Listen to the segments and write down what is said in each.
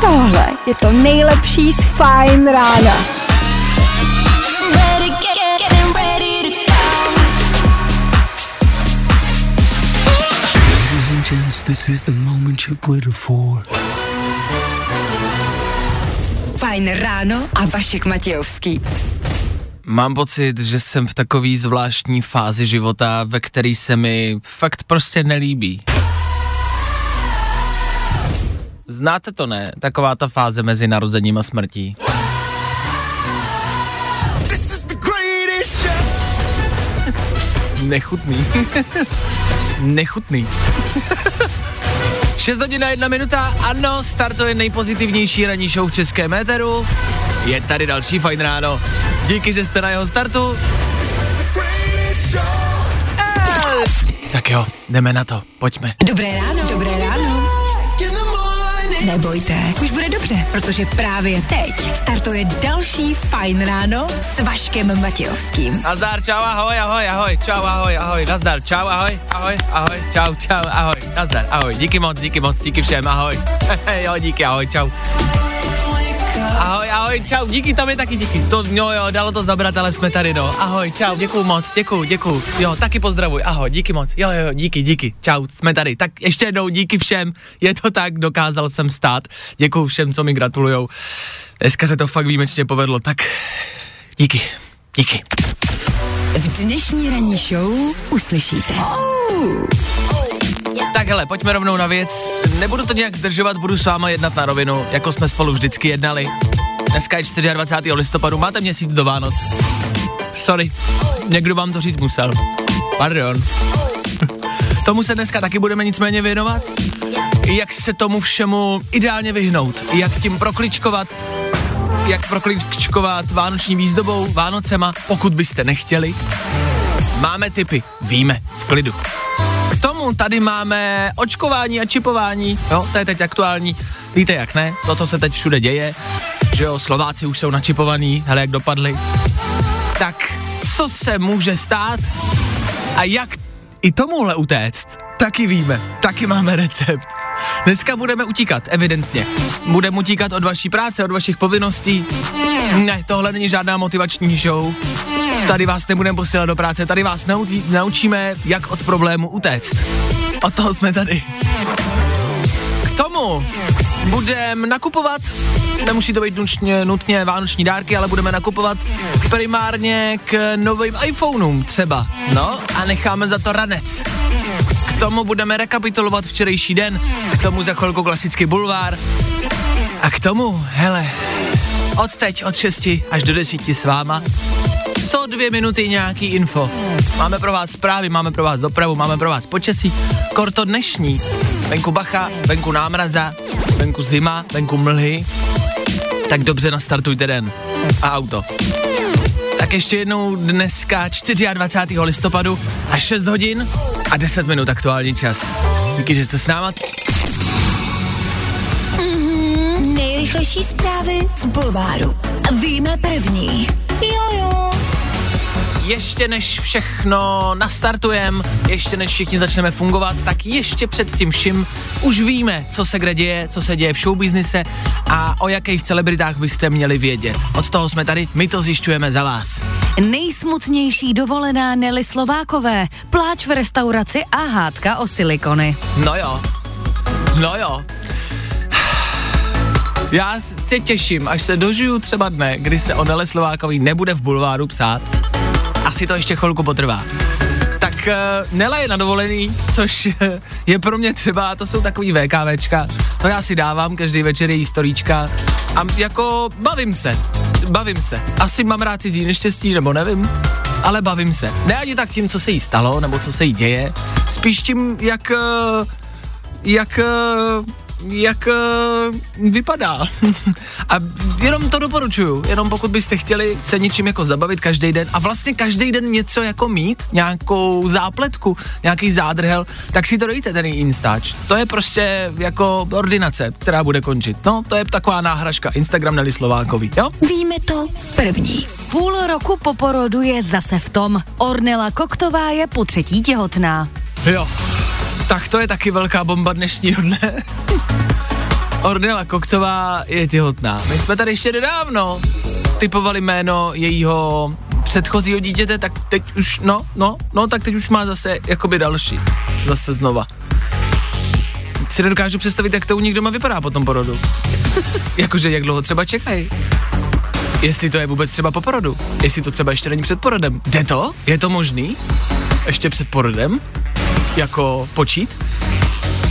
Tohle je to nejlepší z Fajn rána. Ladies and gents, this is the moment you've waited for. Fajn ráno a Vašek Matějovský. Mám pocit, že jsem v takový zvláštní fázi života, ve který se mi fakt prostě nelíbí. Znáte to, ne? Taková ta fáze mezi narozením a smrtí. Nechutný. Nechutný. 6 hodin a 1 minuta, ano, startuje nejpozitivnější ranní show v českém éteru. Je tady další fajn ráno. Díky, že jste na jeho startu. Tak jo, jdeme na to, pojďme. Dobré ráno. Dobré ráno. Nebojte, už bude dobře, protože právě teď startuje další Fajn ráno s Vaškem Matějovským. Nazdar, čau, ahoj, ahoj, ahoj, čau, ahoj, ahoj, nazdar, čau, ahoj, ahoj, ahoj, čau, čau, ahoj, nazdar, ahoj, díky moc, díky moc, díky všem, ahoj, jo, díky, ahoj, čau. Ahoj, ahoj, čau, díky, tam je taky díky. To, jo, jo, dalo to zabrat, ale jsme tady, no. Ahoj, čau, děkuju moc, děkuju, děkuju. Jo, taky pozdravuj, ahoj, díky moc. Jo, jo, díky, díky, čau, jsme tady. Tak ještě jednou díky všem, je to tak, dokázal jsem stát. Děkuju všem, co mi gratulujou. Dneska se to fakt výjimečně povedlo, tak díky, díky. V dnešní ranní show uslyšíte. Tak hele, pojďme rovnou na věc. Nebudu to nějak zdržovat, budu s váma jednat na rovinu, jako jsme spolu vždycky jednali. Dneska je 24. listopadu, máte měsíc do Vánoc. Sorry, někdo vám to říct musel. Pardon. Tomu se dneska taky budeme nicméně věnovat. Jak se tomu všemu ideálně vyhnout. Jak tím prokličkovat. Jak prokličkovat vánoční výzdobou, Vánocema, pokud byste nechtěli. Máme typy, víme, v klidu. Tomu tady máme očkování a čipování, jo, to je teď aktuální, víte jak ne, to, co se teď všude děje, že jo, Slováci už jsou načipovaní, hele jak dopadli. Tak co se může stát a jak i tomuhle utéct, taky víme, taky máme recept. Dneska budeme utíkat, evidentně. Budeme utíkat od vaší práce, od vašich povinností. Ne, tohle není žádná motivační show. Tady vás nebudeme posílat do práce, tady vás naučí, naučíme, jak od problému utéct. Od toho jsme tady. K tomu budeme nakupovat, nemusí to být nutně, nutně vánoční dárky, ale budeme nakupovat primárně k novým iPhoneům třeba. No a necháme za to ranec. K tomu budeme rekapitulovat včerejší den, k tomu za chvilku klasický bulvár. A k tomu, hele, od teď, od 6 až do 10 s váma, co dvě minuty nějaký info. Máme pro vás zprávy, máme pro vás dopravu, máme pro vás počasí. Korto dnešní. Venku bacha, venku námraza, venku zima, venku mlhy. Tak dobře nastartujte den. A auto. Tak ještě jednou dneska 24. listopadu a 6 hodin a 10 minut aktuální čas. Díky, že jste s náma. Nejrychlejší zprávy z Bulváru. Víme první. Jo, jo. Ještě než všechno nastartujem, ještě než všichni začneme fungovat, tak ještě před tím vším už víme, co se kde děje, co se děje v showbiznise a o jakých celebritách byste měli vědět. Od toho jsme tady, my to zjišťujeme za vás. Nejsmutnější dovolená Nelly Slovákové. Pláč v restauraci a hádka o silikony. No jo, no jo. Já se těším, až se dožiju třeba dne, kdy se o Nele Slovákový nebude v bulváru psát. Asi to ještě chvilku potrvá. Tak uh, Nela je na dovolený, což eh, je pro mě třeba, to jsou takový VKVčka, to já si dávám každý večer její storíčka a jako bavím se, bavím se. Asi mám rád cizí neštěstí, nebo nevím, ale bavím se. Ne ani tak tím, co se jí stalo, nebo co se jí děje, spíš tím, jak, uh, jak jak uh, vypadá. a jenom to doporučuju, jenom pokud byste chtěli se něčím jako zabavit každý den a vlastně každý den něco jako mít, nějakou zápletku, nějaký zádrhel, tak si to dejte ten Instač. To je prostě jako ordinace, která bude končit. No, to je taková náhražka, Instagram Nelly Slovákový, jo? Víme to první. Půl roku po porodu je zase v tom. Ornela Koktová je po třetí těhotná. Jo, tak to je taky velká bomba dnešního dne. Ornella Koktová je těhotná. My jsme tady ještě nedávno typovali jméno jejího předchozího dítěte, tak teď už, no, no, no, tak teď už má zase jakoby další. Zase znova. Si nedokážu představit, jak to u nich doma vypadá po tom porodu. Jakože jak dlouho třeba čekají. Jestli to je vůbec třeba po porodu. Jestli to třeba ještě není před porodem. Jde to? Je to možný? Ještě před porodem? Jako počít?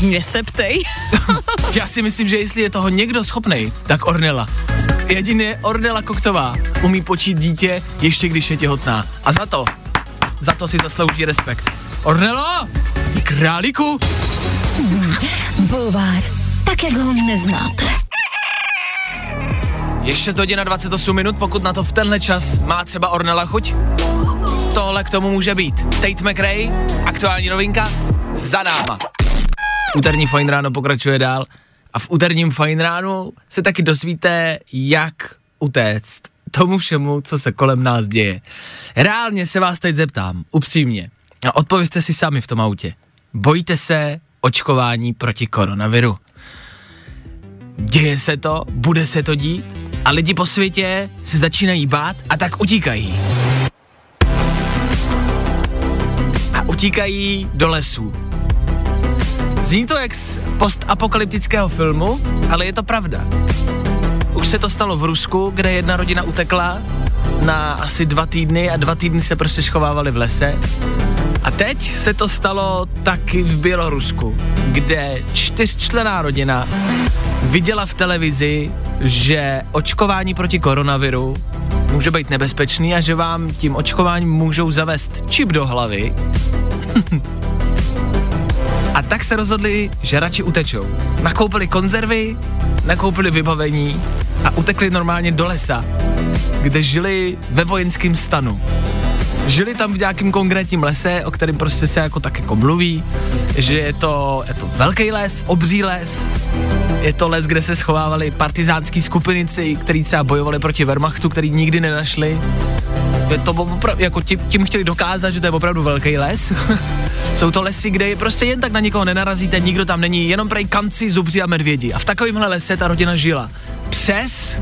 Mě se ptej. Já si myslím, že jestli je toho někdo schopný, tak Ornella. Jedině Ornella Koktová umí počít dítě, ještě když je těhotná. A za to, za to si zaslouží respekt. Ornella, ty králíku, Bulvár, tak jak ho neznáte. ještě hodina 28 minut, pokud na to v tenhle čas má třeba Ornella chuť. Tohle k tomu může být. Tate McRae, aktuální novinka, za náma. Úterní Fajn ráno pokračuje dál a v úterním Fajn ránu se taky dozvíte, jak utéct tomu všemu, co se kolem nás děje. Reálně se vás teď zeptám, upřímně, a odpověste si sami v tom autě. Bojíte se očkování proti koronaviru? Děje se to, bude se to dít a lidi po světě se začínají bát a tak utíkají. Utíkají do lesů. Zní to jak z postapokalyptického filmu, ale je to pravda. Už se to stalo v Rusku, kde jedna rodina utekla na asi dva týdny a dva týdny se prostě schovávali v lese. A teď se to stalo taky v Bělorusku, kde čtyřčlená rodina viděla v televizi, že očkování proti koronaviru může být nebezpečný a že vám tím očkováním můžou zavést čip do hlavy. a tak se rozhodli, že radši utečou. Nakoupili konzervy, nakoupili vybavení a utekli normálně do lesa, kde žili ve vojenském stanu. Žili tam v nějakém konkrétním lese, o kterém prostě se jako tak jako mluví, že je to, je to velký les, obří les, je to les, kde se schovávaly partizánské skupiny, které třeba bojovali proti Wehrmachtu, který nikdy nenašli. Je to opra- jako tím, tím chtěli dokázat, že to je opravdu velký les. Jsou to lesy, kde prostě jen tak na nikoho nenarazíte, nikdo tam není, jenom prej kanci, zubři a medvědi. A v takovémhle lese ta rodina žila. Přes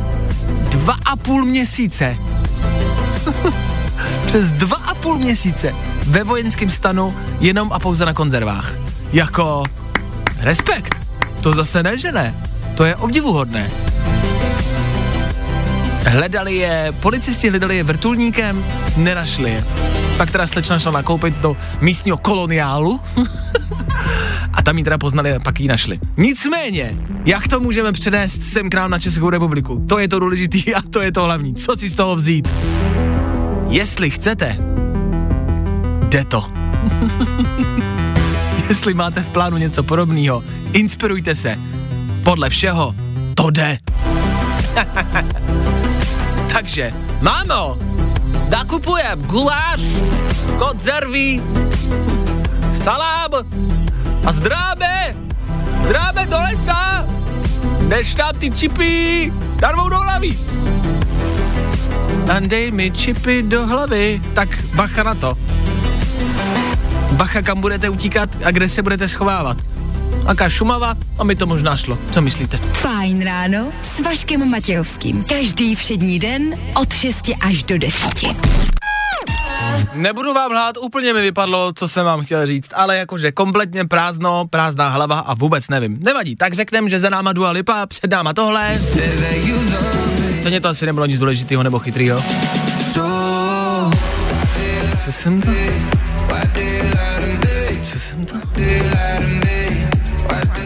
dva a půl měsíce. Přes dva a půl měsíce ve vojenském stanu jenom a pouze na konzervách. Jako respekt. To zase ne, že ne. To je obdivuhodné. Hledali je, policisti hledali je vrtulníkem, nenašli je. Pak teda slečna šla nakoupit do místního koloniálu a tam ji teda poznali a pak ji našli. Nicméně, jak to můžeme přenést sem k nám na Českou republiku? To je to důležitý a to je to hlavní. Co si z toho vzít? Jestli chcete, jde to. Jestli máte v plánu něco podobného, inspirujte se. Podle všeho to jde. Takže, mámo, nakupujem guláš, konzervy, salám a zdráme, zdráme do lesa, než tam ty čipy darmou do hlavy. A dej mi čipy do hlavy. Tak bacha na to. Bacha, kam budete utíkat a kde se budete schovávat. Aká šumava a mi to možná šlo. Co myslíte? Fajn ráno s Vaškem Matějovským. Každý všední den od 6 až do 10. Nebudu vám lhát, úplně mi vypadlo, co jsem vám chtěl říct, ale jakože kompletně prázdno, prázdná hlava a vůbec nevím. Nevadí, tak řeknem, že za náma Dua Lipa, před náma tohle. To mě to asi nebylo nic důležitého nebo chytrýho. Co jsem to? Co jsem to?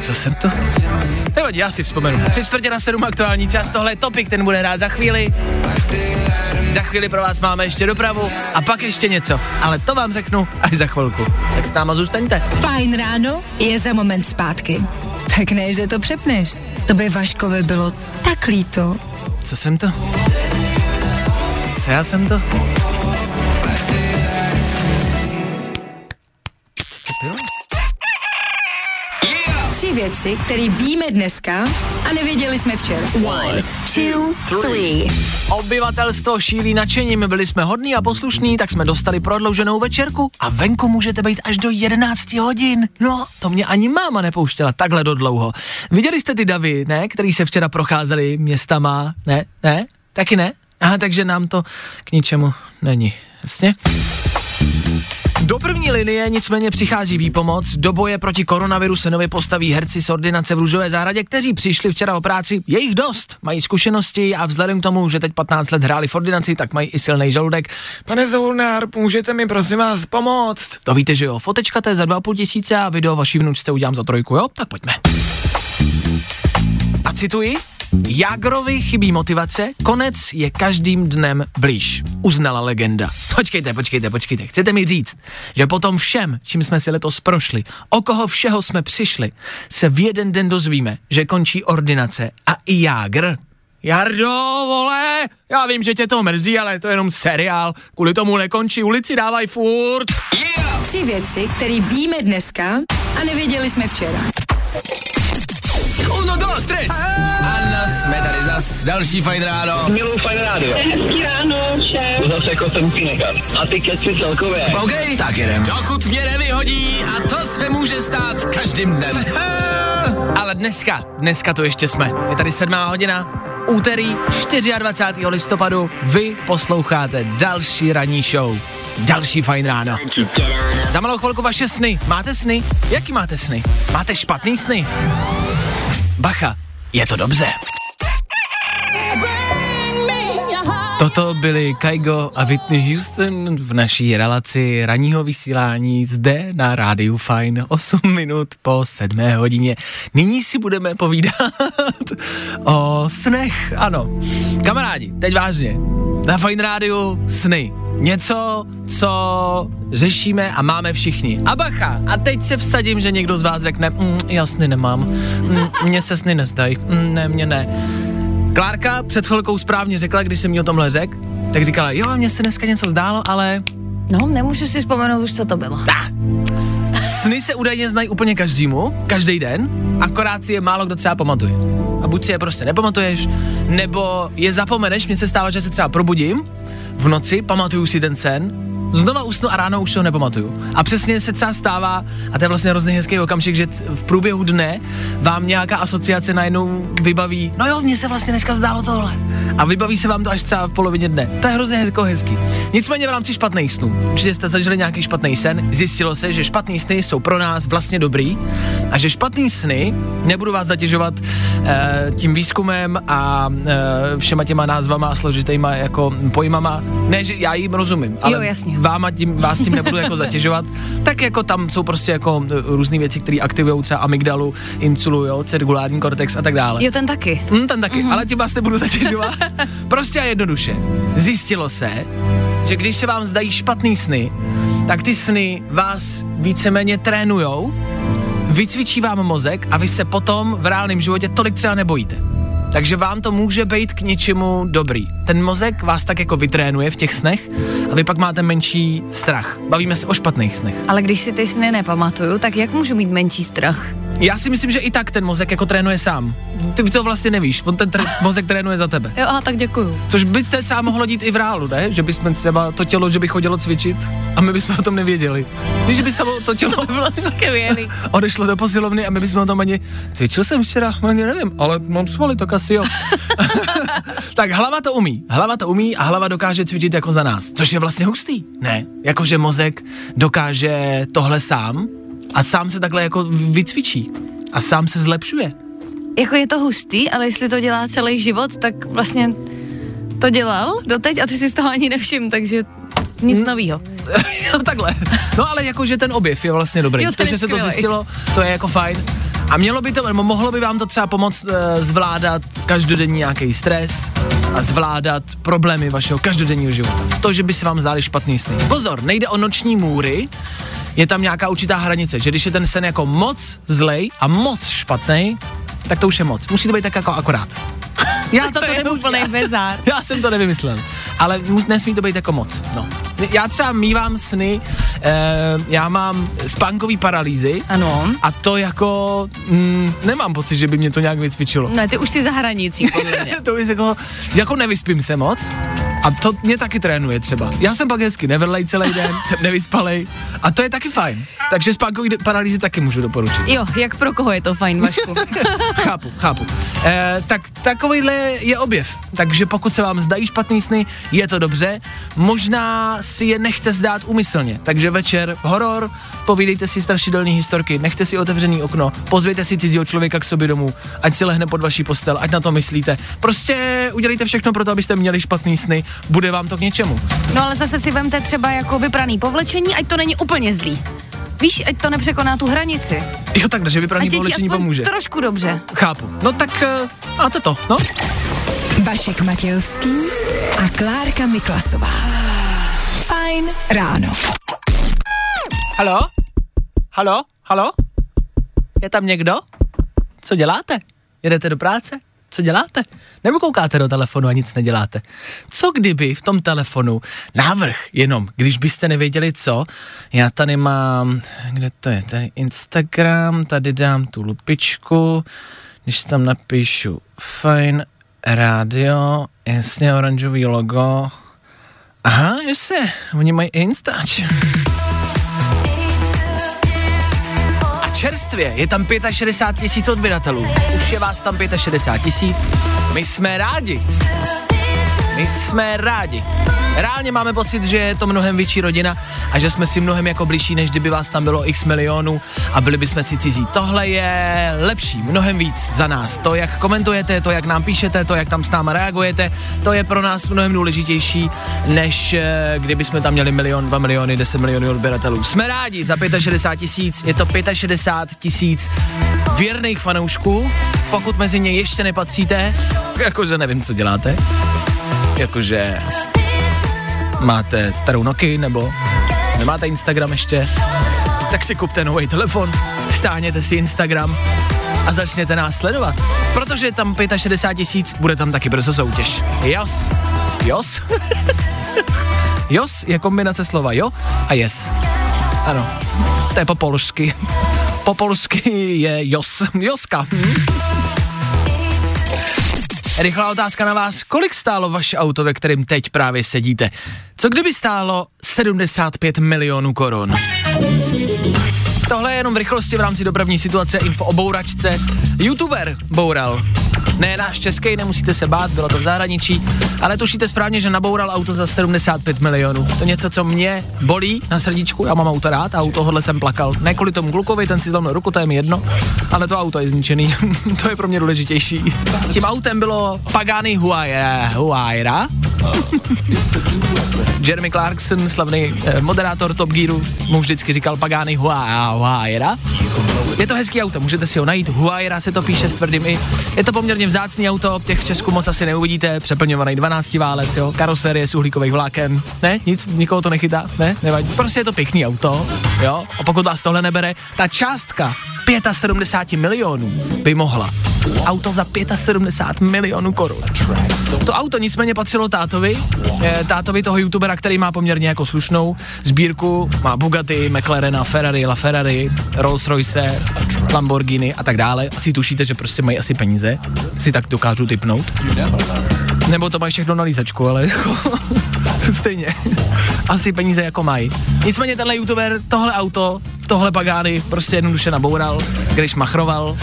Co jsem to? Nevadí, já si vzpomenu. Tři čtvrtě na sedm aktuální čas, tohle je topik, ten bude hrát za chvíli. Za chvíli pro vás máme ještě dopravu a pak ještě něco, ale to vám řeknu až za chvilku. Tak s náma zůstaňte. Fajn ráno je za moment zpátky. Tak ne, že to přepneš. To by Vaškovi bylo tak líto. Co jsem to? Co já jsem to? Věci, které víme dneska a nevěděli jsme včera. One, two, three. Obyvatelstvo šíří nadšením, byli jsme hodní a poslušní, tak jsme dostali prodlouženou večerku a venku můžete být až do 11 hodin. No, to mě ani máma nepouštěla takhle do dlouho. Viděli jste ty davy, ne, který se včera procházeli městama, ne, ne, taky ne? Aha, takže nám to k ničemu není, jasně? Do první linie nicméně přichází výpomoc. Do boje proti koronaviru se nově postaví herci z ordinace v Růžové zahradě, kteří přišli včera o práci. Je jich dost, mají zkušenosti a vzhledem k tomu, že teď 15 let hráli v ordinaci, tak mají i silný žaludek. Pane Zournár, můžete mi prosím vás pomoct? To víte, že jo, fotečka to je za 2,5 tisíce a video vaší vnučce udělám za trojku, jo? Tak pojďme. A cituji, Jágrovi chybí motivace, konec je každým dnem blíž, uznala legenda. Počkejte, počkejte, počkejte, chcete mi říct, že potom všem, čím jsme si letos prošli, o koho všeho jsme přišli, se v jeden den dozvíme, že končí ordinace a i Jágr Jardo, vole, já vím, že tě to mrzí, ale to je jenom seriál, kvůli tomu nekončí, ulici dávaj furt. Yeah! Tři věci, které víme dneska a nevěděli jsme včera. Uno, dos, tres. Jsme tady zas, další fajn ráno. Miluji fajn rádio. Hezký ráno, šéf. To zase jako jsem nechat. A ty keci celkově. OK, tak jedem. Dokud mě nevyhodí a to se může stát každým dnem. Ale dneska, dneska to ještě jsme. Je tady sedmá hodina, úterý 24. listopadu. Vy posloucháte další ranní show. Další fajn ráno. Za malou chvilku vaše sny. Máte sny? Jaký máte sny? Máte špatný sny? Bacha, je to dobře. Toto byli Kaigo a Whitney Houston v naší relaci ranního vysílání zde na Rádiu Fine 8 minut po 7 hodině. Nyní si budeme povídat o snech, ano. Kamarádi, teď vážně, na Fine Rádiu sny. Něco, co řešíme a máme všichni. A bacha, a teď se vsadím, že někdo z vás řekne, mm, já sny nemám, mm, mně se sny nezdají, mm, ne, mě ne. Klárka před chvilkou správně řekla, když jsem mi o tomhle řekl, tak říkala, jo, mně se dneska něco zdálo, ale... No, nemůžu si vzpomenout už, co to bylo. Ah, sny se údajně znají úplně každému, každý den, akorát si je málo kdo třeba pamatuje. A buď si je prostě nepamatuješ, nebo je zapomeneš, mně se stává, že se třeba probudím v noci, pamatuju si ten sen, znova usnu a ráno už to nepamatuju. A přesně se třeba stává, a to je vlastně hrozně hezký okamžik, že v průběhu dne vám nějaká asociace najednou vybaví, no jo, mně se vlastně dneska zdálo tohle. A vybaví se vám to až třeba v polovině dne. To je hrozně hezko hezký. Nicméně v rámci špatných snů. Určitě jste zažili nějaký špatný sen, zjistilo se, že špatný sny jsou pro nás vlastně dobrý a že špatný sny, nebudu vás zatěžovat e, tím výzkumem a e, všema těma názvama a složitýma jako pojmama. Ne, že já jim rozumím, ale jo, jasně váma tím, vás tím nebudu jako zatěžovat, tak jako tam jsou prostě jako e, různé věci, které aktivují třeba amygdalu, insulu, jo, cirkulární kortex a tak dále. Jo, ten taky. Mm, ten taky, mm-hmm. ale tím vás nebudu zatěžovat. prostě a jednoduše. Zjistilo se, že když se vám zdají špatný sny, tak ty sny vás víceméně trénujou, vycvičí vám mozek a vy se potom v reálném životě tolik třeba nebojíte. Takže vám to může být k něčemu dobrý. Ten mozek vás tak jako vytrénuje v těch snech a vy pak máte menší strach. Bavíme se o špatných snech. Ale když si ty sny nepamatuju, tak jak můžu mít menší strach? Já si myslím, že i tak ten mozek jako trénuje sám. Ty to vlastně nevíš, on ten tr- mozek trénuje za tebe. Jo, a tak děkuju. Což by se třeba mohlo dít i v reálu, ne? Že bychom třeba to tělo, že by chodilo cvičit a my bychom o tom nevěděli. Víš, že by se to tělo to by bylo skvělý. odešlo do posilovny a my bychom o tom ani cvičil jsem včera, ani nevím, ale mám svaly, tak asi jo. tak hlava to umí, hlava to umí a hlava dokáže cvičit jako za nás, což je vlastně hustý. Ne, jakože mozek dokáže tohle sám a sám se takhle jako vycvičí a sám se zlepšuje. Jako je to hustý, ale jestli to dělá celý život, tak vlastně to dělal doteď a ty si z toho ani nevšim, takže nic hmm. novýho. jo, takhle. No ale jakože ten objev je vlastně dobrý. Jo, to, že se to zjistilo, to je jako fajn. A mělo by to, mohlo by vám to třeba pomoct uh, zvládat každodenní nějaký stres a zvládat problémy vašeho každodenního života. To, že by se vám zdály špatný sny. Pozor, nejde o noční můry, je tam nějaká určitá hranice, že když je ten sen jako moc zlej a moc špatný, tak to už je moc. Musí to být tak jako akorát. Já to, to je nemůžu. úplný bezár. Já jsem to nevymyslel. Ale mus, nesmí to být jako moc. No. Já třeba mývám sny, eh, já mám spánkový paralýzy Ano. a to jako, mm, nemám pocit, že by mě to nějak vycvičilo. Ne, ty už jsi za hranicí, podle mě. to je jako, jako nevyspím se moc a to mě taky trénuje třeba. Já jsem pak hezky nevedlej celý den, jsem nevyspalej a to je taky fajn. Takže spánkový paralýzy taky můžu doporučit. Jo, jak pro koho je to fajn, Vašku? chápu, chápu. E, tak takovýhle je objev. Takže pokud se vám zdají špatný sny, je to dobře. Možná si je nechte zdát úmyslně. Takže večer horor, povídejte si strašidelné historky, nechte si otevřený okno, pozvěte si cizího člověka k sobě domů, ať si lehne pod vaší postel, ať na to myslíte. Prostě udělejte všechno pro to, abyste měli špatný sny, bude vám to k něčemu. No ale zase si vemte třeba jako vypraný povlečení, ať to není úplně zlý. Víš, ať to nepřekoná tu hranici. Jo, takhle, že vypraný povlečení pomůže. trošku dobře. Chápu. No tak uh, máte to, no. Vašek Matějovský a Klárka Miklasová. Fajn ráno. Halo? Halo? Halo? Je tam někdo? Co děláte? Jedete do práce? Co děláte? Nebo koukáte do telefonu a nic neděláte? Co kdyby v tom telefonu návrh jenom, když byste nevěděli co, já tady mám, kde to je, tady Instagram, tady dám tu lupičku, když tam napíšu fajn rádio, jasně oranžový logo, aha, jasně, oni mají Instač. Čerstvě je tam 65 tisíc odběratelů. Už je vás tam 65 tisíc. My jsme rádi. My jsme rádi. Reálně máme pocit, že je to mnohem větší rodina a že jsme si mnohem jako blížší, než kdyby vás tam bylo x milionů a byli bychom si cizí. Tohle je lepší, mnohem víc za nás. To, jak komentujete, to, jak nám píšete, to, jak tam s náma reagujete, to je pro nás mnohem důležitější, než eh, kdyby jsme tam měli milion, dva miliony, 10 milionů odběratelů. Jsme rádi za 65 tisíc, je to 65 tisíc věrných fanoušků, pokud mezi ně ještě nepatříte, jakože nevím, co děláte, jakože máte starou Nokia nebo nemáte Instagram ještě, tak si kupte nový telefon, stáhněte si Instagram a začněte nás sledovat. Protože tam 65 tisíc, bude tam taky brzo soutěž. Jos. Jos? Jos je kombinace slova jo a yes. Ano, to je po polsky. Po polsky je jos. Joska. Hm? Rychlá otázka na vás. Kolik stálo vaše auto, ve kterém teď právě sedíte? Co kdyby stálo 75 milionů korun? Tohle je jenom v rychlosti v rámci dopravní situace info o bouračce. YouTuber boural. Ne náš český, nemusíte se bát, bylo to v zahraničí, ale tušíte správně, že naboural auto za 75 milionů. To něco, co mě bolí na srdíčku, já mám auto rád a u tohohle jsem plakal. Ne kvůli tomu klukovi, ten si zlomil ruku, to je mi jedno, ale to auto je zničený, to je pro mě důležitější. Tím autem bylo Pagani Huayra, Huayra Jeremy Clarkson, slavný eh, moderátor Top Gearu, mu vždycky říkal Pagani Hua- Huayra. Je to hezký auto, můžete si ho najít, Huayra se to píše s tvrdým i. Je to poměrně vzácný auto, těch v Česku moc asi neuvidíte, přeplňovaný 12 válec, jo, karoserie z uhlíkových vláken, ne, nic, nikoho to nechytá, ne, nevadí, prostě je to pěkný auto, jo, a pokud vás tohle nebere, ta částka 75 milionů by mohla. Auto za 75 milionů korun. To auto nicméně patřilo tátovi, eh, tátovi toho youtubera, který má poměrně jako slušnou sbírku, má Bugatti, McLarena, Ferrari, LaFerrari, Rolls Royce, Lamborghini a tak dále. Asi tušíte, že prostě mají asi peníze, si tak dokážu typnout. Nebo to mají všechno na lízačku, ale jako stejně. Asi peníze jako mají. Nicméně tenhle youtuber tohle auto, tohle Pagani prostě jednoduše naboural, když machroval,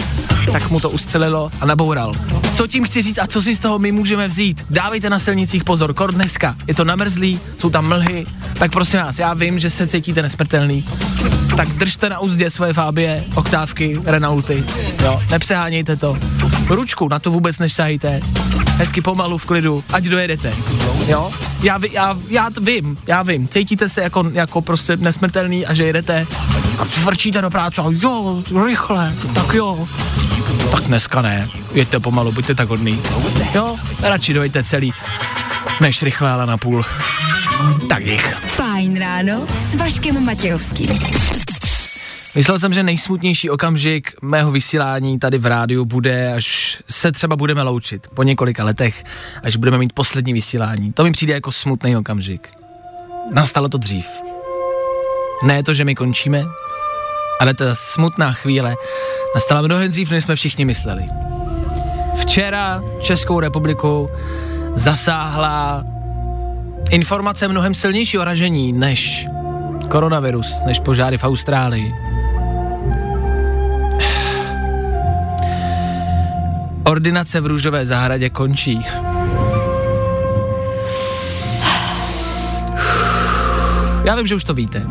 tak mu to ustřelilo a naboural. Co tím chci říct a co si z toho my můžeme vzít? Dávejte na silnicích pozor, kor dneska. Je to namrzlý, jsou tam mlhy, tak prosím vás, já vím, že se cítíte nesmrtelný. Tak držte na úzdě svoje fábie, oktávky, Renaulty, jo, nepřehánějte to. Ručku, na to vůbec nešahejte. Hezky pomalu v klidu, ať dojedete. Jo? Já, vi- já, já t- vím, já vím. Cítíte se jako, jako prostě nesmrtelný a že jedete a vrčíte do práce a jo, rychle, tak jo. Tak dneska ne, jeďte pomalu, buďte tak hodný. Jo, radši dojďte celý, než rychle, ale na půl. Tak dých. Fajn ráno s Vaškem Matějovským. Myslel jsem, že nejsmutnější okamžik mého vysílání tady v rádiu bude, až se třeba budeme loučit po několika letech, až budeme mít poslední vysílání. To mi přijde jako smutný okamžik. Nastalo to dřív. Ne to, že my končíme, ale ta smutná chvíle nastala mnohem dřív, než jsme všichni mysleli. Včera Českou republiku zasáhla informace mnohem silnějšího ražení než koronavirus, než požáry v Austrálii. Ordinace v růžové zahradě končí. Já vím, že už to víte.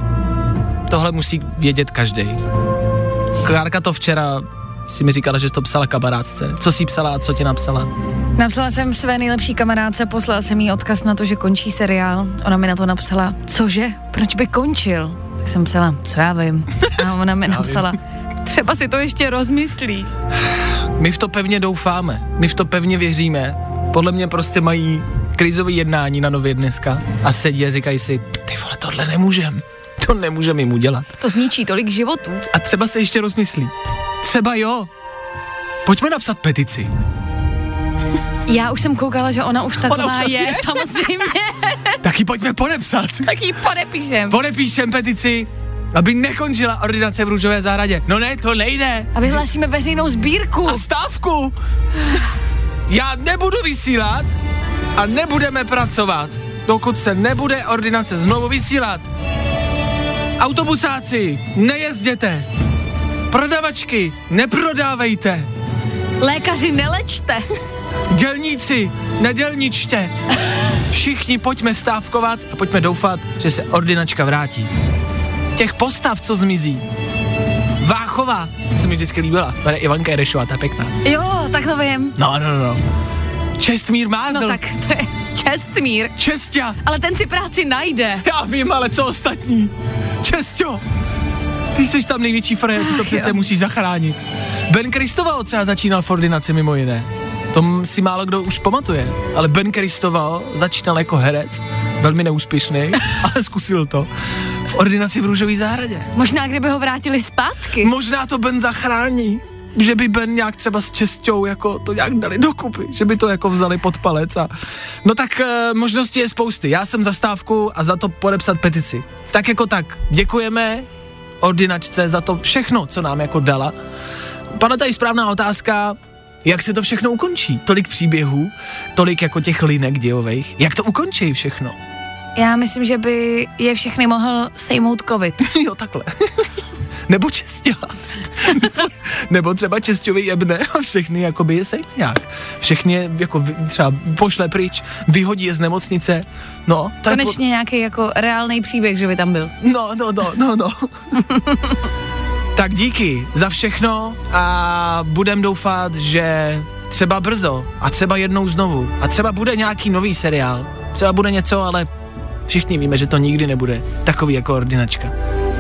Tohle musí vědět každý. Klárka to včera si mi říkala, že jsi to psala kamarádce. Co jsi psala a co ti napsala? Napsala jsem své nejlepší kamarádce, poslala jsem jí odkaz na to, že končí seriál. Ona mi na to napsala, cože, proč by končil? Tak jsem psala, co já vím. A ona mi napsala, třeba si to ještě rozmyslí. My v to pevně doufáme, my v to pevně věříme. Podle mě prostě mají krizové jednání na nově dneska a sedí a říkají si, ty vole, tohle nemůžem. To nemůžeme jim udělat. To zničí tolik životů. A třeba se ještě rozmyslí. Třeba jo. Pojďme napsat petici. Já už jsem koukala, že ona už taková už asi je, je? samozřejmě. Taky pojďme podepsat. tak ji podepíšem. Podepíšem petici, aby nekončila ordinace v růžové zahradě. No ne, to nejde. A vyhlásíme veřejnou sbírku. A stávku. Já nebudu vysílat a nebudeme pracovat, dokud se nebude ordinace znovu vysílat. Autobusáci, nejezděte. Prodavačky, neprodávejte. Lékaři, nelečte. Dělníci, nedělničte. Všichni pojďme stávkovat a pojďme doufat, že se ordinačka vrátí. Těch postav, co zmizí. Váchová se mi vždycky líbila. Tady Ivanka Jerešová, ta je pěkná. Jo, tak to vím. No, no, no. Čestmír Mázl. No tak to je Čestmír. Čestia. Ale ten si práci najde. Já vím, ale co ostatní? Čestio. Ty jsi tam největší frajer, ty to přece jo. musíš zachránit. Ben Kristoval třeba začínal v ordinaci mimo jiné. To si málo kdo už pamatuje. Ale Ben Kristoval začínal jako herec, velmi neúspěšný, ale zkusil to. V ordinaci v Růžové zahradě. Možná, kdyby ho vrátili zpátky. Možná to Ben zachrání. Že by Ben nějak třeba s čestou jako to nějak dali dokupy, že by to jako vzali pod palec a... No tak e, možností je spousty. Já jsem za stávku a za to podepsat petici. Tak jako tak, děkujeme ordinačce za to všechno, co nám jako dala. Padla tady správná otázka, jak se to všechno ukončí? Tolik příběhů, tolik jako těch linek dějových. Jak to ukončí všechno? Já myslím, že by je všechny mohl sejmout covid. jo, takhle. Nebo čestěla. nebo, nebo třeba česťový jebne a všechny jakoby je sejme nějak. Všechny jako třeba pošle pryč, vyhodí je z nemocnice. No, to Konečně nějaký jako reálný příběh, že by tam byl. Po... No, no, no, no, no. tak díky za všechno a budem doufat, že třeba brzo a třeba jednou znovu a třeba bude nějaký nový seriál. Třeba bude něco, ale všichni víme, že to nikdy nebude takový jako ordinačka.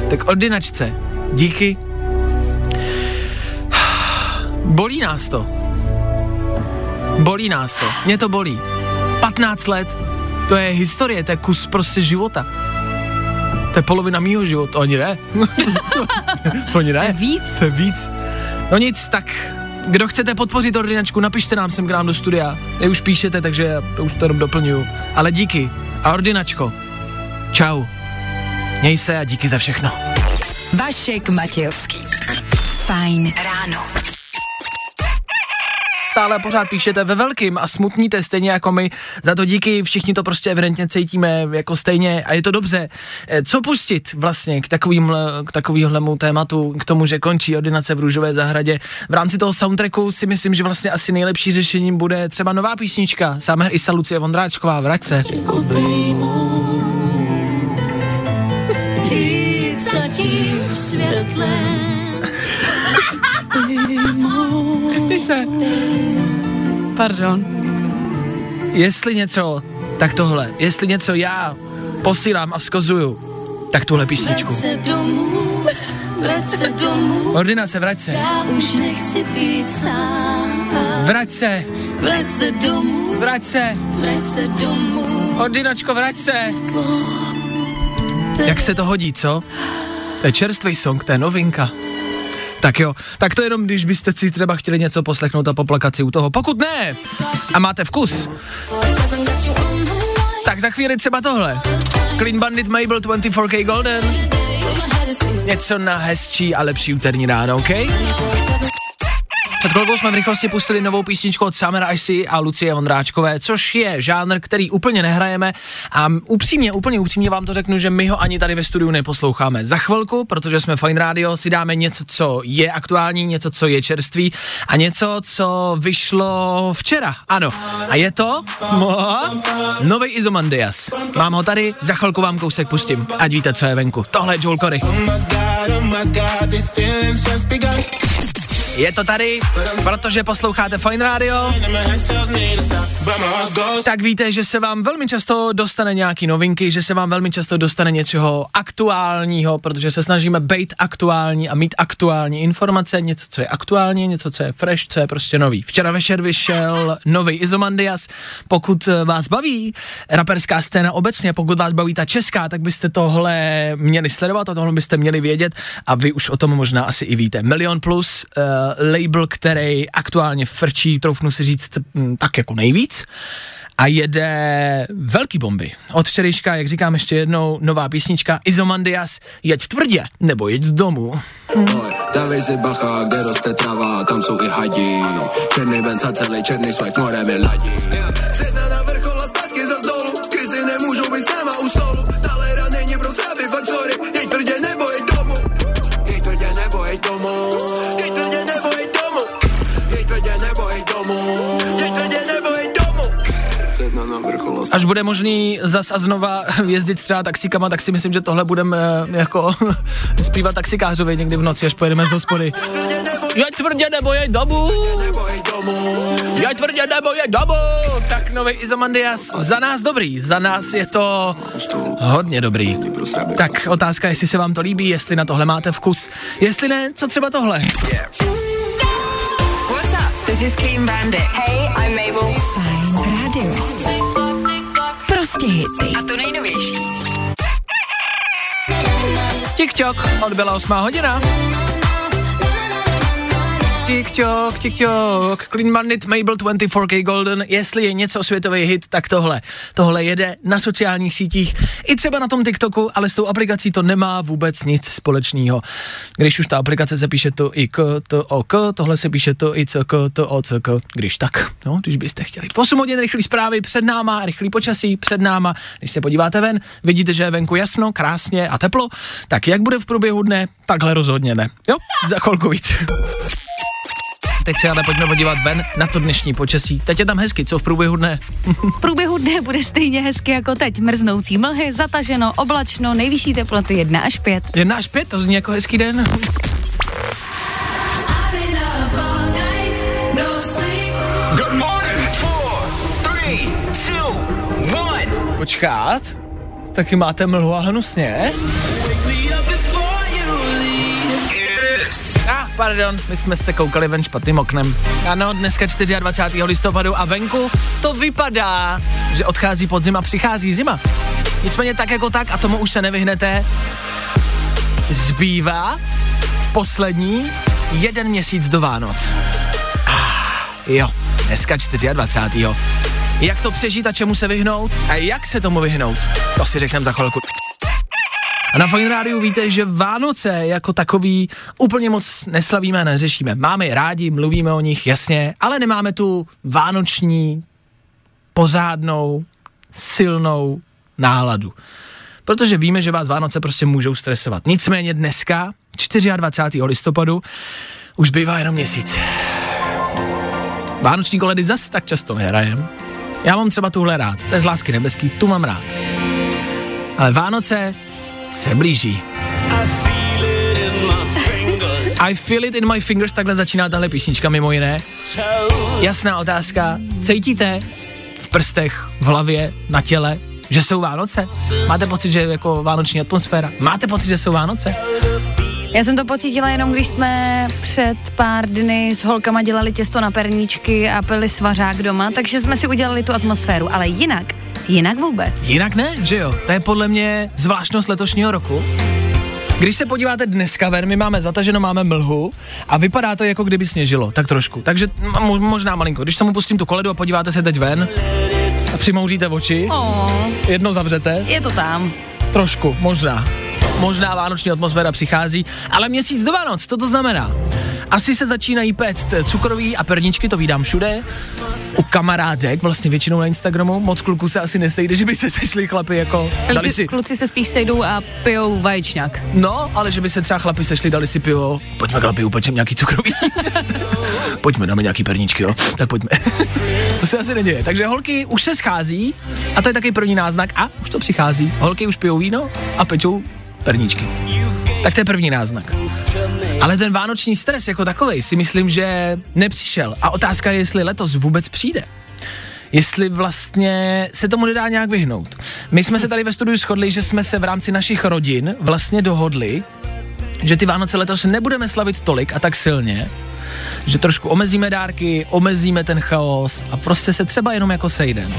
Tak ordinačce, díky. Bolí nás to. Bolí nás to. Mě to bolí. 15 let, to je historie, to je kus prostě života. To je polovina mýho života, to ani ne. to ani ne. Víc? To je víc. No nic, tak kdo chcete podpořit ordinačku, napište nám sem k nám do studia. Vy už píšete, takže to už to jenom doplňuju. Ale díky. A ordinačko, čau. Měj se a díky za všechno. Vašek Matějovský. Fajn ráno. Stále pořád píšete ve velkým a smutníte stejně jako my. Za to díky, všichni to prostě evidentně cítíme jako stejně a je to dobře. Eh, Co pustit vlastně k, takovým, k takovýhlemu tématu, k tomu, že končí ordinace v Růžové zahradě? V rámci toho soundtracku si myslím, že vlastně asi nejlepší řešením bude třeba nová písnička. Summer Isa Lucie Vondráčková, vrať se. Krstice. Pardon. Jestli něco, tak tohle. Jestli něco já posílám a vzkozuju, tak tuhle písničku. se domů, vrať se domů, Ordinace, vrať se. já už nechci být sám. Vrať se, Vrať se domů, vrať se. vrať se domů, Ordinačko, vrať se. Jak se to hodí, co? To je čerstvý song, to je novinka. Tak jo, tak to jenom, když byste si třeba chtěli něco poslechnout a poplakat si u toho. Pokud ne a máte vkus, tak za chvíli třeba tohle. Clean Bandit Mabel 24K Golden. Něco na hezčí a lepší úterní ráno, OK? Před chvilkou jsme v rychlosti pustili novou písničku od Summer Icy a Lucie Vondráčkové, což je žánr, který úplně nehrajeme a upřímně, úplně upřímně vám to řeknu, že my ho ani tady ve studiu neposloucháme. Za chvilku, protože jsme Fine Radio, si dáme něco, co je aktuální, něco, co je čerstvý a něco, co vyšlo včera. Ano. A je to nový Izomandias. Mám ho tady, za chvilku vám kousek pustím. Ať víte, co je venku. Tohle je Joel Corey. Je to tady, protože posloucháte Fine Radio. Tak víte, že se vám velmi často dostane nějaký novinky, že se vám velmi často dostane něčeho aktuálního, protože se snažíme být aktuální a mít aktuální informace, něco, co je aktuální, něco, co je fresh, co je prostě nový. Včera večer vyšel nový Izomandias. Pokud vás baví raperská scéna obecně, pokud vás baví ta česká, tak byste tohle měli sledovat a tohle byste měli vědět a vy už o tom možná asi i víte. Milion plus uh, label, který aktuálně frčí, troufnu si říct, m, tak jako nejvíc a jede velký bomby. Od včerejška, jak říkám ještě jednou, nová písnička Izomandias, jeď tvrdě, nebo jeď domů. Oj, dávej si bacha, kde roste trava, tam jsou i hadi. Černý a celý černý swag more vyladí. Sedna Až bude možný zas a znova jezdit třeba taxíkama, tak si myslím, že tohle budeme eh, jako zpívat taxikářovi někdy v noci, až pojedeme z hospody. Jeď tvrdě nebo jeď domů. Jeď tvrdě nebo jeď domů. Tak nový Izomandias, za nás dobrý, za nás je to hodně dobrý. Tak otázka, jestli se vám to líbí, jestli na tohle máte vkus, jestli ne, co třeba tohle. What's up? This is Clean Bandit. Hey, Prostě hity. A to nejnovější. Tik-tok, odbyla 8 hodina. Tik-tok, tik-tok, Clean Bandit, Mabel 24K Golden, jestli je něco světový hit, tak tohle. Tohle jede na sociálních sítích, i třeba na tom TikToku, ale s tou aplikací to nemá vůbec nic společného. Když už ta aplikace se píše to i k, to o k, tohle se píše to i c k, to o c k, když tak, no, když byste chtěli. 8 hodin rychlý zprávy před náma, rychlý počasí před náma, když se podíváte ven, vidíte, že je venku jasno, krásně a teplo, tak jak bude v průběhu dne, takhle rozhodně ne. Jo, za chvilku víc. Teď se ale pojďme podívat ven na to dnešní počasí. Teď je tam hezky, co v průběhu dne? V průběhu dne bude stejně hezky jako teď. Mrznoucí mlhy, zataženo, oblačno, nejvyšší teploty 1 až 5. Jedna až pět, to zní jako hezký den. Počkat, taky máte mlhu a hnusně? Pardon, my jsme se koukali ven špatným oknem. Ano, dneska 24. listopadu a venku to vypadá, že odchází podzim a přichází zima. Nicméně tak jako tak, a tomu už se nevyhnete, zbývá poslední jeden měsíc do Vánoc. Ah, jo, dneska 24. Jak to přežít a čemu se vyhnout? A jak se tomu vyhnout? To si řekneme za chvilku. A na Fine Rádiu víte, že Vánoce jako takový úplně moc neslavíme a neřešíme. Máme je rádi, mluvíme o nich, jasně, ale nemáme tu vánoční, pořádnou, silnou náladu. Protože víme, že vás Vánoce prostě můžou stresovat. Nicméně dneska, 24. listopadu, už bývá jenom měsíc. Vánoční koledy zas tak často nehrajem. Já mám třeba tuhle rád, to je z lásky nebeský, tu mám rád. Ale Vánoce se blíží. I feel it in my fingers, takhle začíná tahle písnička mimo jiné. Jasná otázka, cítíte v prstech, v hlavě, na těle, že jsou Vánoce? Máte pocit, že je jako vánoční atmosféra? Máte pocit, že jsou Vánoce? Já jsem to pocítila jenom, když jsme před pár dny s holkama dělali těsto na perníčky a pili svařák doma, takže jsme si udělali tu atmosféru, ale jinak, jinak vůbec. Jinak ne, že jo? To je podle mě zvláštnost letošního roku. Když se podíváte dneska ven, my máme zataženo, máme mlhu a vypadá to jako kdyby sněžilo, tak trošku. Takže mo- možná malinko. Když tomu pustím tu koledu a podíváte se teď ven a přimouříte oči, Oh, jedno zavřete, je to tam. trošku, možná. Možná vánoční atmosféra přichází, ale měsíc do Vánoc, co to znamená? Asi se začínají péct cukroví a perničky, to vídám všude. U kamarádek, vlastně většinou na Instagramu, moc kluků se asi nesejde, že by se sešli chlapy jako, dali si, kluci se spíš sejdou a pijou vaječňák. no, ale že by se třeba chlapi sešli, dali si pivo, pojďme chlapi, upečem nějaký cukroví. pojďme, dáme nějaký perničky, jo, tak pojďme. to se asi neděje. Takže holky už se schází a to je taky první náznak a už to přichází. Holky už pijou víno a pečou perničky. Tak to je první náznak. Ale ten vánoční stres jako takovej si myslím, že nepřišel. A otázka je, jestli letos vůbec přijde. Jestli vlastně se tomu nedá nějak vyhnout. My jsme se tady ve studiu shodli, že jsme se v rámci našich rodin vlastně dohodli, že ty Vánoce letos nebudeme slavit tolik a tak silně, že trošku omezíme dárky, omezíme ten chaos a prostě se třeba jenom jako sejdeme.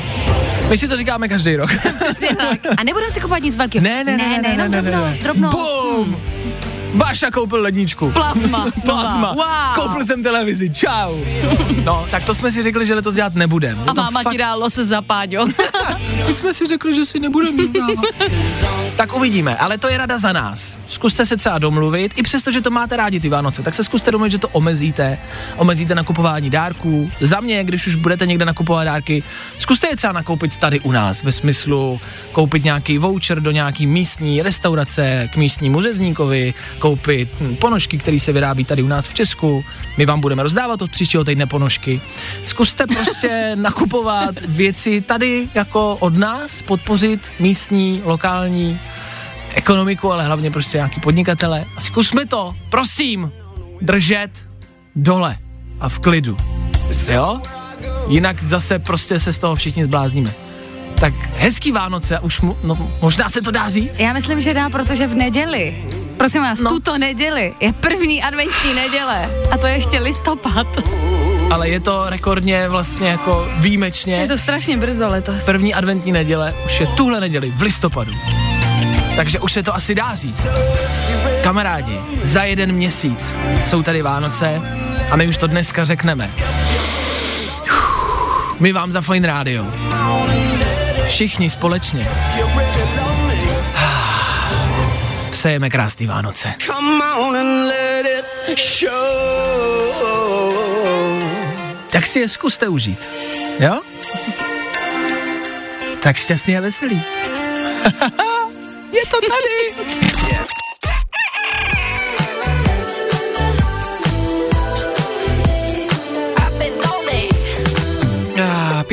My si to říkáme každý rok. Přesně tak. A nebudeme si kupovat nic velkého. Ne, ne, ne, ne, ne, jenom ne, ne, ne. drobnost, drobnost. Bum! Váša koupil ledničku. Plasma. Plasma. Wow. Koupil jsem televizi. Čau. No, tak to jsme si řekli, že letos dělat nebudeme. A máma ti dá lose za páďo. Teď jsme si řekli, že si nebudeme vzdávat. tak uvidíme, ale to je rada za nás. Zkuste se třeba domluvit, i přesto, že to máte rádi ty Vánoce, tak se zkuste domluvit, že to omezíte. Omezíte nakupování dárků. Za mě, když už budete někde nakupovat dárky, zkuste je třeba nakoupit tady u nás, ve smyslu koupit nějaký voucher do nějaký místní restaurace k místnímu řezníkovi, koupit ponožky, které se vyrábí tady u nás v Česku. My vám budeme rozdávat od příštího týdne ponožky. Zkuste prostě nakupovat věci tady jako od nás, podpořit místní, lokální ekonomiku, ale hlavně prostě nějaký podnikatele. A zkusme to, prosím, držet dole a v klidu. Jo? Jinak zase prostě se z toho všichni zblázníme. Tak hezký Vánoce, už mu, no, možná se to dá říct? Já myslím, že dá, protože v neděli, prosím vás, No. tuto neděli je první adventní neděle a to je ještě listopad. Ale je to rekordně vlastně jako výjimečně. Je to strašně brzo letos. První adventní neděle už je tuhle neděli v listopadu. Takže už se to asi dá říct. Kamarádi, za jeden měsíc jsou tady Vánoce a my už to dneska řekneme. My vám za Fine Radio. Všichni společně. Přejeme krásný Vánoce. Tak si je zkuste užít. Jo? Tak šťastný a veselý. je to tady.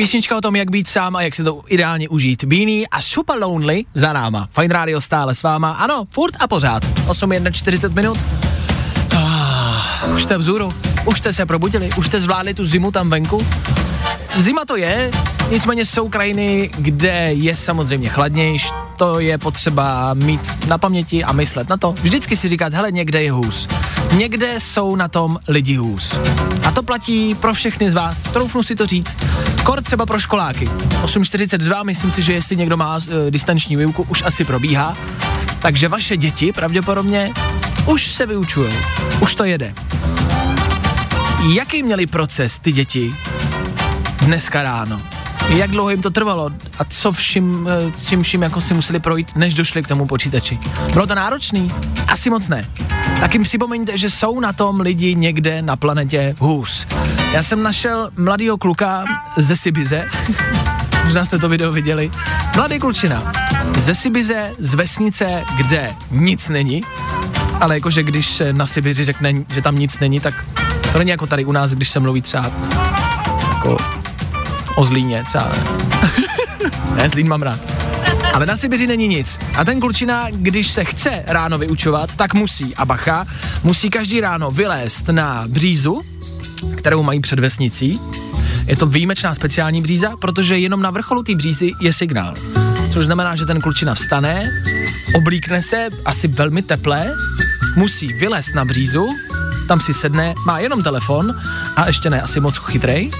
Písnička o tom, jak být sám a jak si to ideálně užít. Beanie a Super Lonely za náma. Fine Radio stále s váma. Ano, furt a pořád. 8.41 minut. Ah, už jste vzhůru. Už jste se probudili. Už jste zvládli tu zimu tam venku. Zima to je, nicméně jsou krajiny, kde je samozřejmě chladnější, to je potřeba mít na paměti a myslet na to. Vždycky si říkat, hele, někde je hůz. Někde jsou na tom lidi hůz. A to platí pro všechny z vás, troufnu si to říct. Kor třeba pro školáky. 8.42, myslím si, že jestli někdo má e, distanční výuku, už asi probíhá. Takže vaše děti pravděpodobně už se vyučují. Už to jede. Jaký měli proces ty děti dneska ráno. Jak dlouho jim to trvalo a co vším, eh, čím vším jako si museli projít, než došli k tomu počítači. Bylo to náročný? Asi moc ne. Tak jim připomeňte, že jsou na tom lidi někde na planetě hůř. Já jsem našel mladýho kluka ze Sibiře, možná jste to video viděli, mladý klučina ze Sibiře, z vesnice, kde nic není, ale jakože když na Sibiři řekne, že tam nic není, tak to není jako tady u nás, když se mluví třeba jako o Zlíně třeba. ne, Zlín mám rád. Ale na Sibiři není nic. A ten klučina, když se chce ráno vyučovat, tak musí, a bacha, musí každý ráno vylézt na břízu, kterou mají před vesnicí. Je to výjimečná speciální bříza, protože jenom na vrcholu té břízy je signál. Což znamená, že ten klučina vstane, oblíkne se, asi velmi teplé, musí vylézt na břízu, tam si sedne, má jenom telefon a ještě ne asi moc chytrej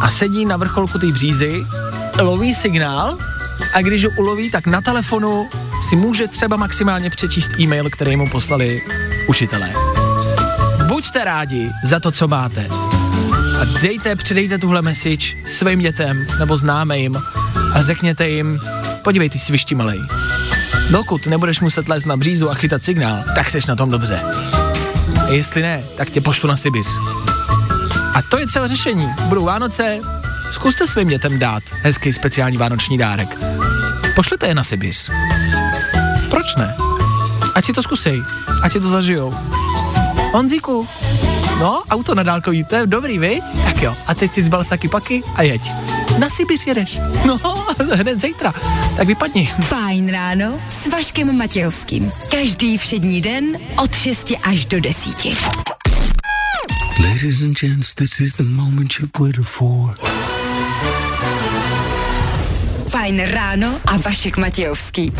a sedí na vrcholku té břízy, loví signál a když ho uloví, tak na telefonu si může třeba maximálně přečíst e-mail, který mu poslali učitelé. Buďte rádi za to, co máte. A dejte, předejte tuhle message svým dětem nebo známým a řekněte jim, podívej, ty svišti malej. Dokud nebudeš muset lézt na břízu a chytat signál, tak seš na tom dobře. A jestli ne, tak tě pošlu na Sibis. A to je třeba řešení. Budou Vánoce, zkuste svým dětem dát hezký speciální vánoční dárek. Pošlete je na Sibis. Proč ne? Ať si to zkusej, ať si to zažijou. Honzíku, no, auto na dálkový, to je dobrý, viď? Tak jo, a teď si zbal saky paky a jeď. Na Sibis jedeš. No, hned zítra. Tak vypadni. Fajn ráno s Vaškem Matějovským. Každý všední den od 6 až do 10. Ladies and gents, this is the moment you've waited for. Fajn ráno a Vašek Matějovský.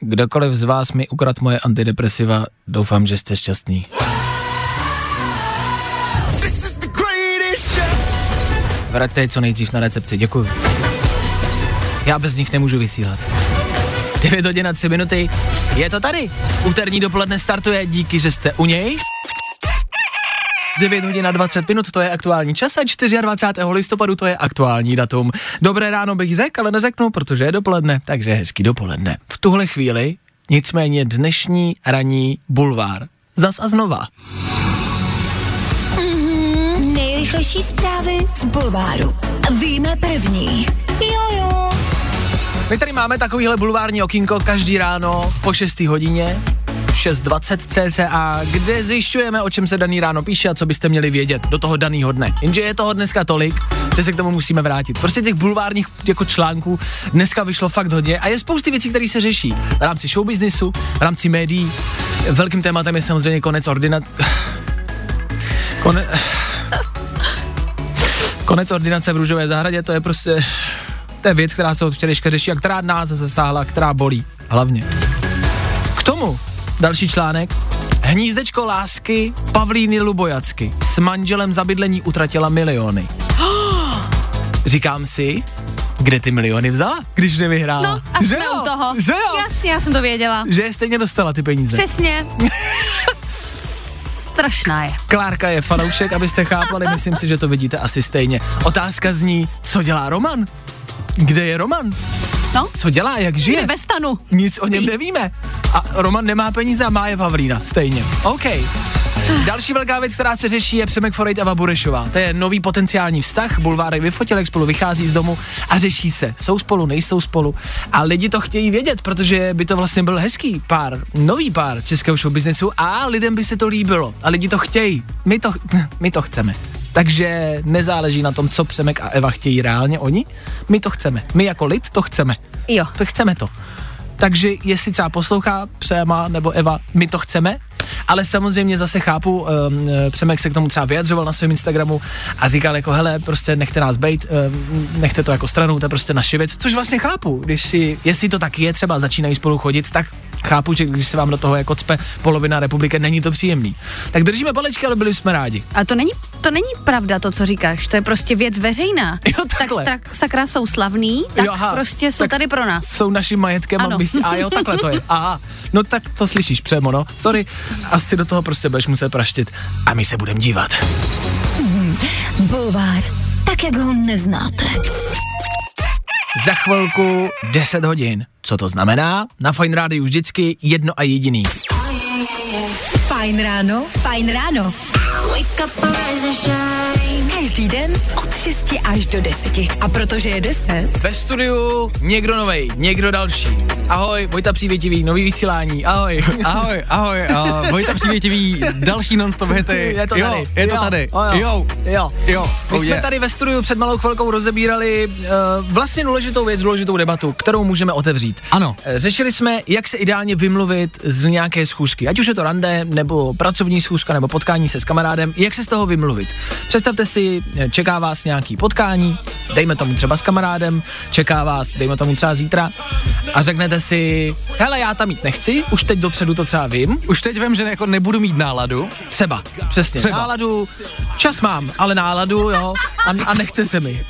Kdokoliv z vás mi ukrad moje antidepresiva, doufám, že jste šťastný. This is the greatest show. Vraťte je co nejdřív na recepci, děkuji. Já bez nich nemůžu vysílat. 9 hodin a 3 minuty, je to tady. Úterní dopoledne startuje, díky, že jste u něj. 9 hodin a 20 minut, to je aktuální čas a 24. listopadu to je aktuální datum. Dobré ráno bych řekl, ale neřeknu, protože je dopoledne, takže hezký dopoledne. V tuhle chvíli nicméně dnešní ranní bulvár. Zas a znova. Nejrychlejší zprávy z Bulváru. Víme první. Jojo. My tady máme takovýhle bulvární okýnko každý ráno po 6. hodině, 6.20 cca, kde zjišťujeme, o čem se daný ráno píše a co byste měli vědět do toho daného dne. Jenže je toho dneska tolik, že se k tomu musíme vrátit. Prostě těch bulvárních jako článků dneska vyšlo fakt hodně a je spousty věcí, které se řeší v rámci showbiznisu, v rámci médií. Velkým tématem je samozřejmě konec ordinat... Kone... Konec ordinace v Růžové zahradě, to je prostě to je věc, která se od včerejška řeší a která nás zasáhla, která bolí. Hlavně. K tomu další článek. Hnízdečko lásky Pavlíny Lubojacky s manželem za bydlení utratila miliony. Říkám si, kde ty miliony vzala, když nevyhrála? No a že jsme jo? u toho. Že jo? Jasně, já jsem to věděla. Že je stejně dostala ty peníze. Přesně. Strašná je. Klárka je fanoušek, abyste chápali, myslím si, že to vidíte asi stejně. Otázka zní, co dělá Roman? Kde je Roman? No, Co dělá, jak žije? je ve stanu. Nic o něm Spí. nevíme. A Roman nemá peníze a má je Pavlína, stejně. OK. Další velká věc, která se řeší, je Přemek Forejt a Eva Burešová. To je nový potenciální vztah, Bulvárek vyfotil, jak spolu vychází z domu a řeší se. Jsou spolu, nejsou spolu. A lidi to chtějí vědět, protože by to vlastně byl hezký pár, nový pár českého showbiznesu a lidem by se to líbilo. A lidi to chtějí. My to, my to chceme. Takže nezáleží na tom, co Přemek a Eva chtějí reálně oni. My to chceme. My jako lid to chceme. Jo. To chceme to. Takže jestli třeba poslouchá Přema nebo Eva, my to chceme, ale samozřejmě zase chápu, um, Přemek se k tomu třeba vyjadřoval na svém Instagramu a říkal jako hele, prostě nechte nás bejt, um, nechte to jako stranou, to je prostě naše věc, což vlastně chápu, když si, jestli to tak je, třeba začínají spolu chodit, tak chápu, že když se vám do toho jako cpe polovina republiky, není to příjemný. Tak držíme palečky, ale byli jsme rádi. A to není, to není pravda, to, co říkáš. To je prostě věc veřejná. Jo, tak takhle. strak, sakra jsou slavný, tak Jo, aha. prostě jsou Tak tady pro nás. Jsou naším majetkem a Ano. my si, a jo, takhle to je. Aha, no tak to slyšíš přemo, no. Sorry, asi do toho prostě budeš muset praštit a my se budeme dívat. Bulvár. Tak, jak ho neznáte. Za chvilku 10 hodin. Co to znamená? Na Fine Rádiu vždycky jedno a jediný. Fajn ráno, fajn ráno. Každý den od 6 až do 10. A protože je 10, Ve studiu někdo novej, někdo další. Ahoj, Vojta Přívětivý, nový vysílání, ahoj. Ahoj, ahoj, uh, Vojta Přívětivý, další non-stop hity. Je to jo, tady. je to jo. tady. Jo. Jo, jo. jo. My oh jsme yeah. tady ve studiu před malou chvilkou rozebírali uh, vlastně důležitou věc, důležitou debatu, kterou můžeme otevřít. Ano. Eh, Řešili jsme, jak se ideálně vymluvit z nějaké schůzky, ať už je to rande, nebo nebo pracovní schůzka, nebo potkání se s kamarádem, jak se z toho vymluvit. Představte si, eh, čeká vás nějaký potkání, dejme tomu třeba s kamarádem, čeká vás, dejme tomu třeba zítra, a řeknete si, hele, já tam jít nechci, už teď dopředu to třeba vím, Už teď vím, že jako nebudu mít náladu. třeba, přesně, Třeba. náladu, čas mám, ale náladu, jo, a, a nechce se mi.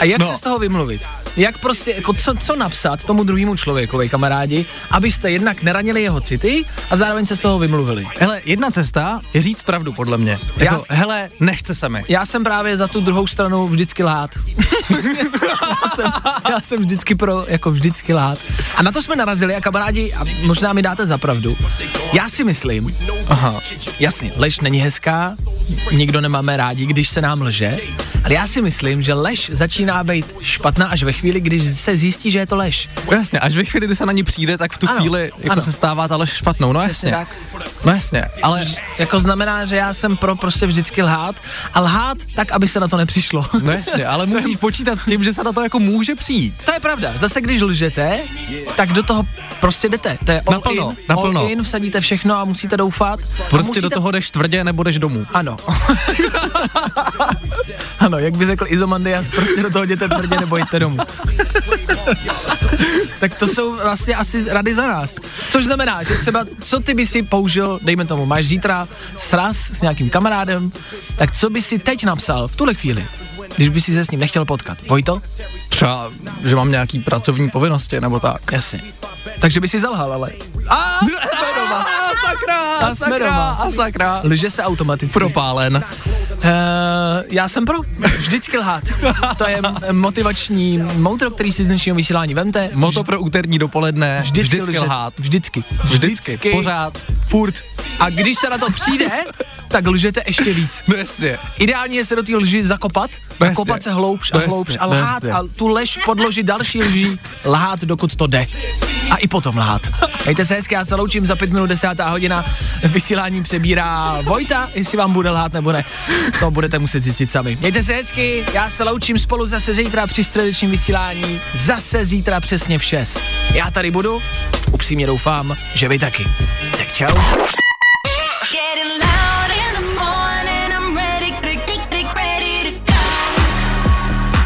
A jak No. se z toho vymluvit? Jak prostě, jako co, co napsat tomu druhému člověkovi, kamarádi, abyste jednak neranili jeho city a zároveň se z toho vymluvili. Hele, jedna cesta je říct pravdu, podle mě. Jako, Já- hele, nechce se mi. Já jsem právě za tu druhou stranu vždycky lhát. já, jsem, já jsem vždycky pro, jako vždycky lhát. A na to jsme narazili a kamarádi, a možná mi dáte za pravdu. Já si myslím, Aha. jasně, lež není hezká, nikdo nemáme rádi, když se nám lže, ale já si myslím, že lež začíná být špatná až ve chvíli, když se zjistí, že je to lež. Jasně, až ve chvíli, kdy se na ní přijde, tak v tu Ano, chvíli jako ano. se stává ta lež špatnou. No jasně. tak. No jasně, ale Jako znamená, že já jsem pro prostě vždycky lhát a lhát tak, aby se na to nepřišlo. No jasně, ale musíš počítat s tím, že se na to jako může přijít. To je pravda. Zase když lžete, tak do toho prostě jdete. To je all Naplno, in, naplno. all in, vsadíte všechno a musíte doufat. Prostě musíte... do toho jdeš tvrdě nebo jdeš domů. Ano. ano, jak by řekl Izomandias, prostě do toho jděte tvrdě nebo jděte domů. tak to jsou vlastně asi rady za nás. Což znamená, že třeba, co ty by si použil, dejme tomu, máš zítra sraz s nějakým kamarádem, tak co by si teď napsal v tuhle chvíli, když by si se s ním nechtěl potkat? Vojto? Třeba, že mám nějaký pracovní povinnosti nebo tak. Jasně. Takže by si zalhal, ale. A jsme doma. Sakra, A doma. a sakra. Lže se automaticky. Propálen. Uh, já jsem pro. Vždycky lhát. To je motivační moutro, který si z dnešního vysílání vemte. Moto pro úterní dopoledne, vždycky, vždycky lhát. Vždycky. Vždycky, pořád, furt. A když se na to přijde, tak lžete ještě víc. No jasně. Ideálně je se do té lži zakopat, No kopat se hloubš a No hloubš a no lhát jasně. a tu lež podložit další lží, lhát dokud to jde. A i potom lhát. Mějte se hezky, já se loučím za pět minut desátá hodina. Vysílání přebírá Vojta, jestli vám bude lhát nebo ne. To budete muset zjistit sami. Mějte se hezky, já se loučím spolu zase zítra při středečním vysílání. Zase zítra přesně v 6. Já tady budu, upřímně doufám, že vy taky. Tak čau.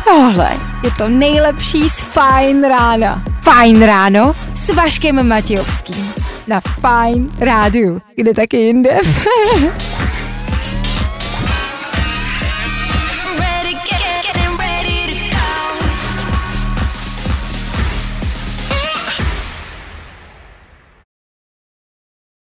Tohle je to nejlepší z Fajn rána. Fajn ráno s Vaškem Matějovským. Na Fajn rádiu. Kde taky jinde?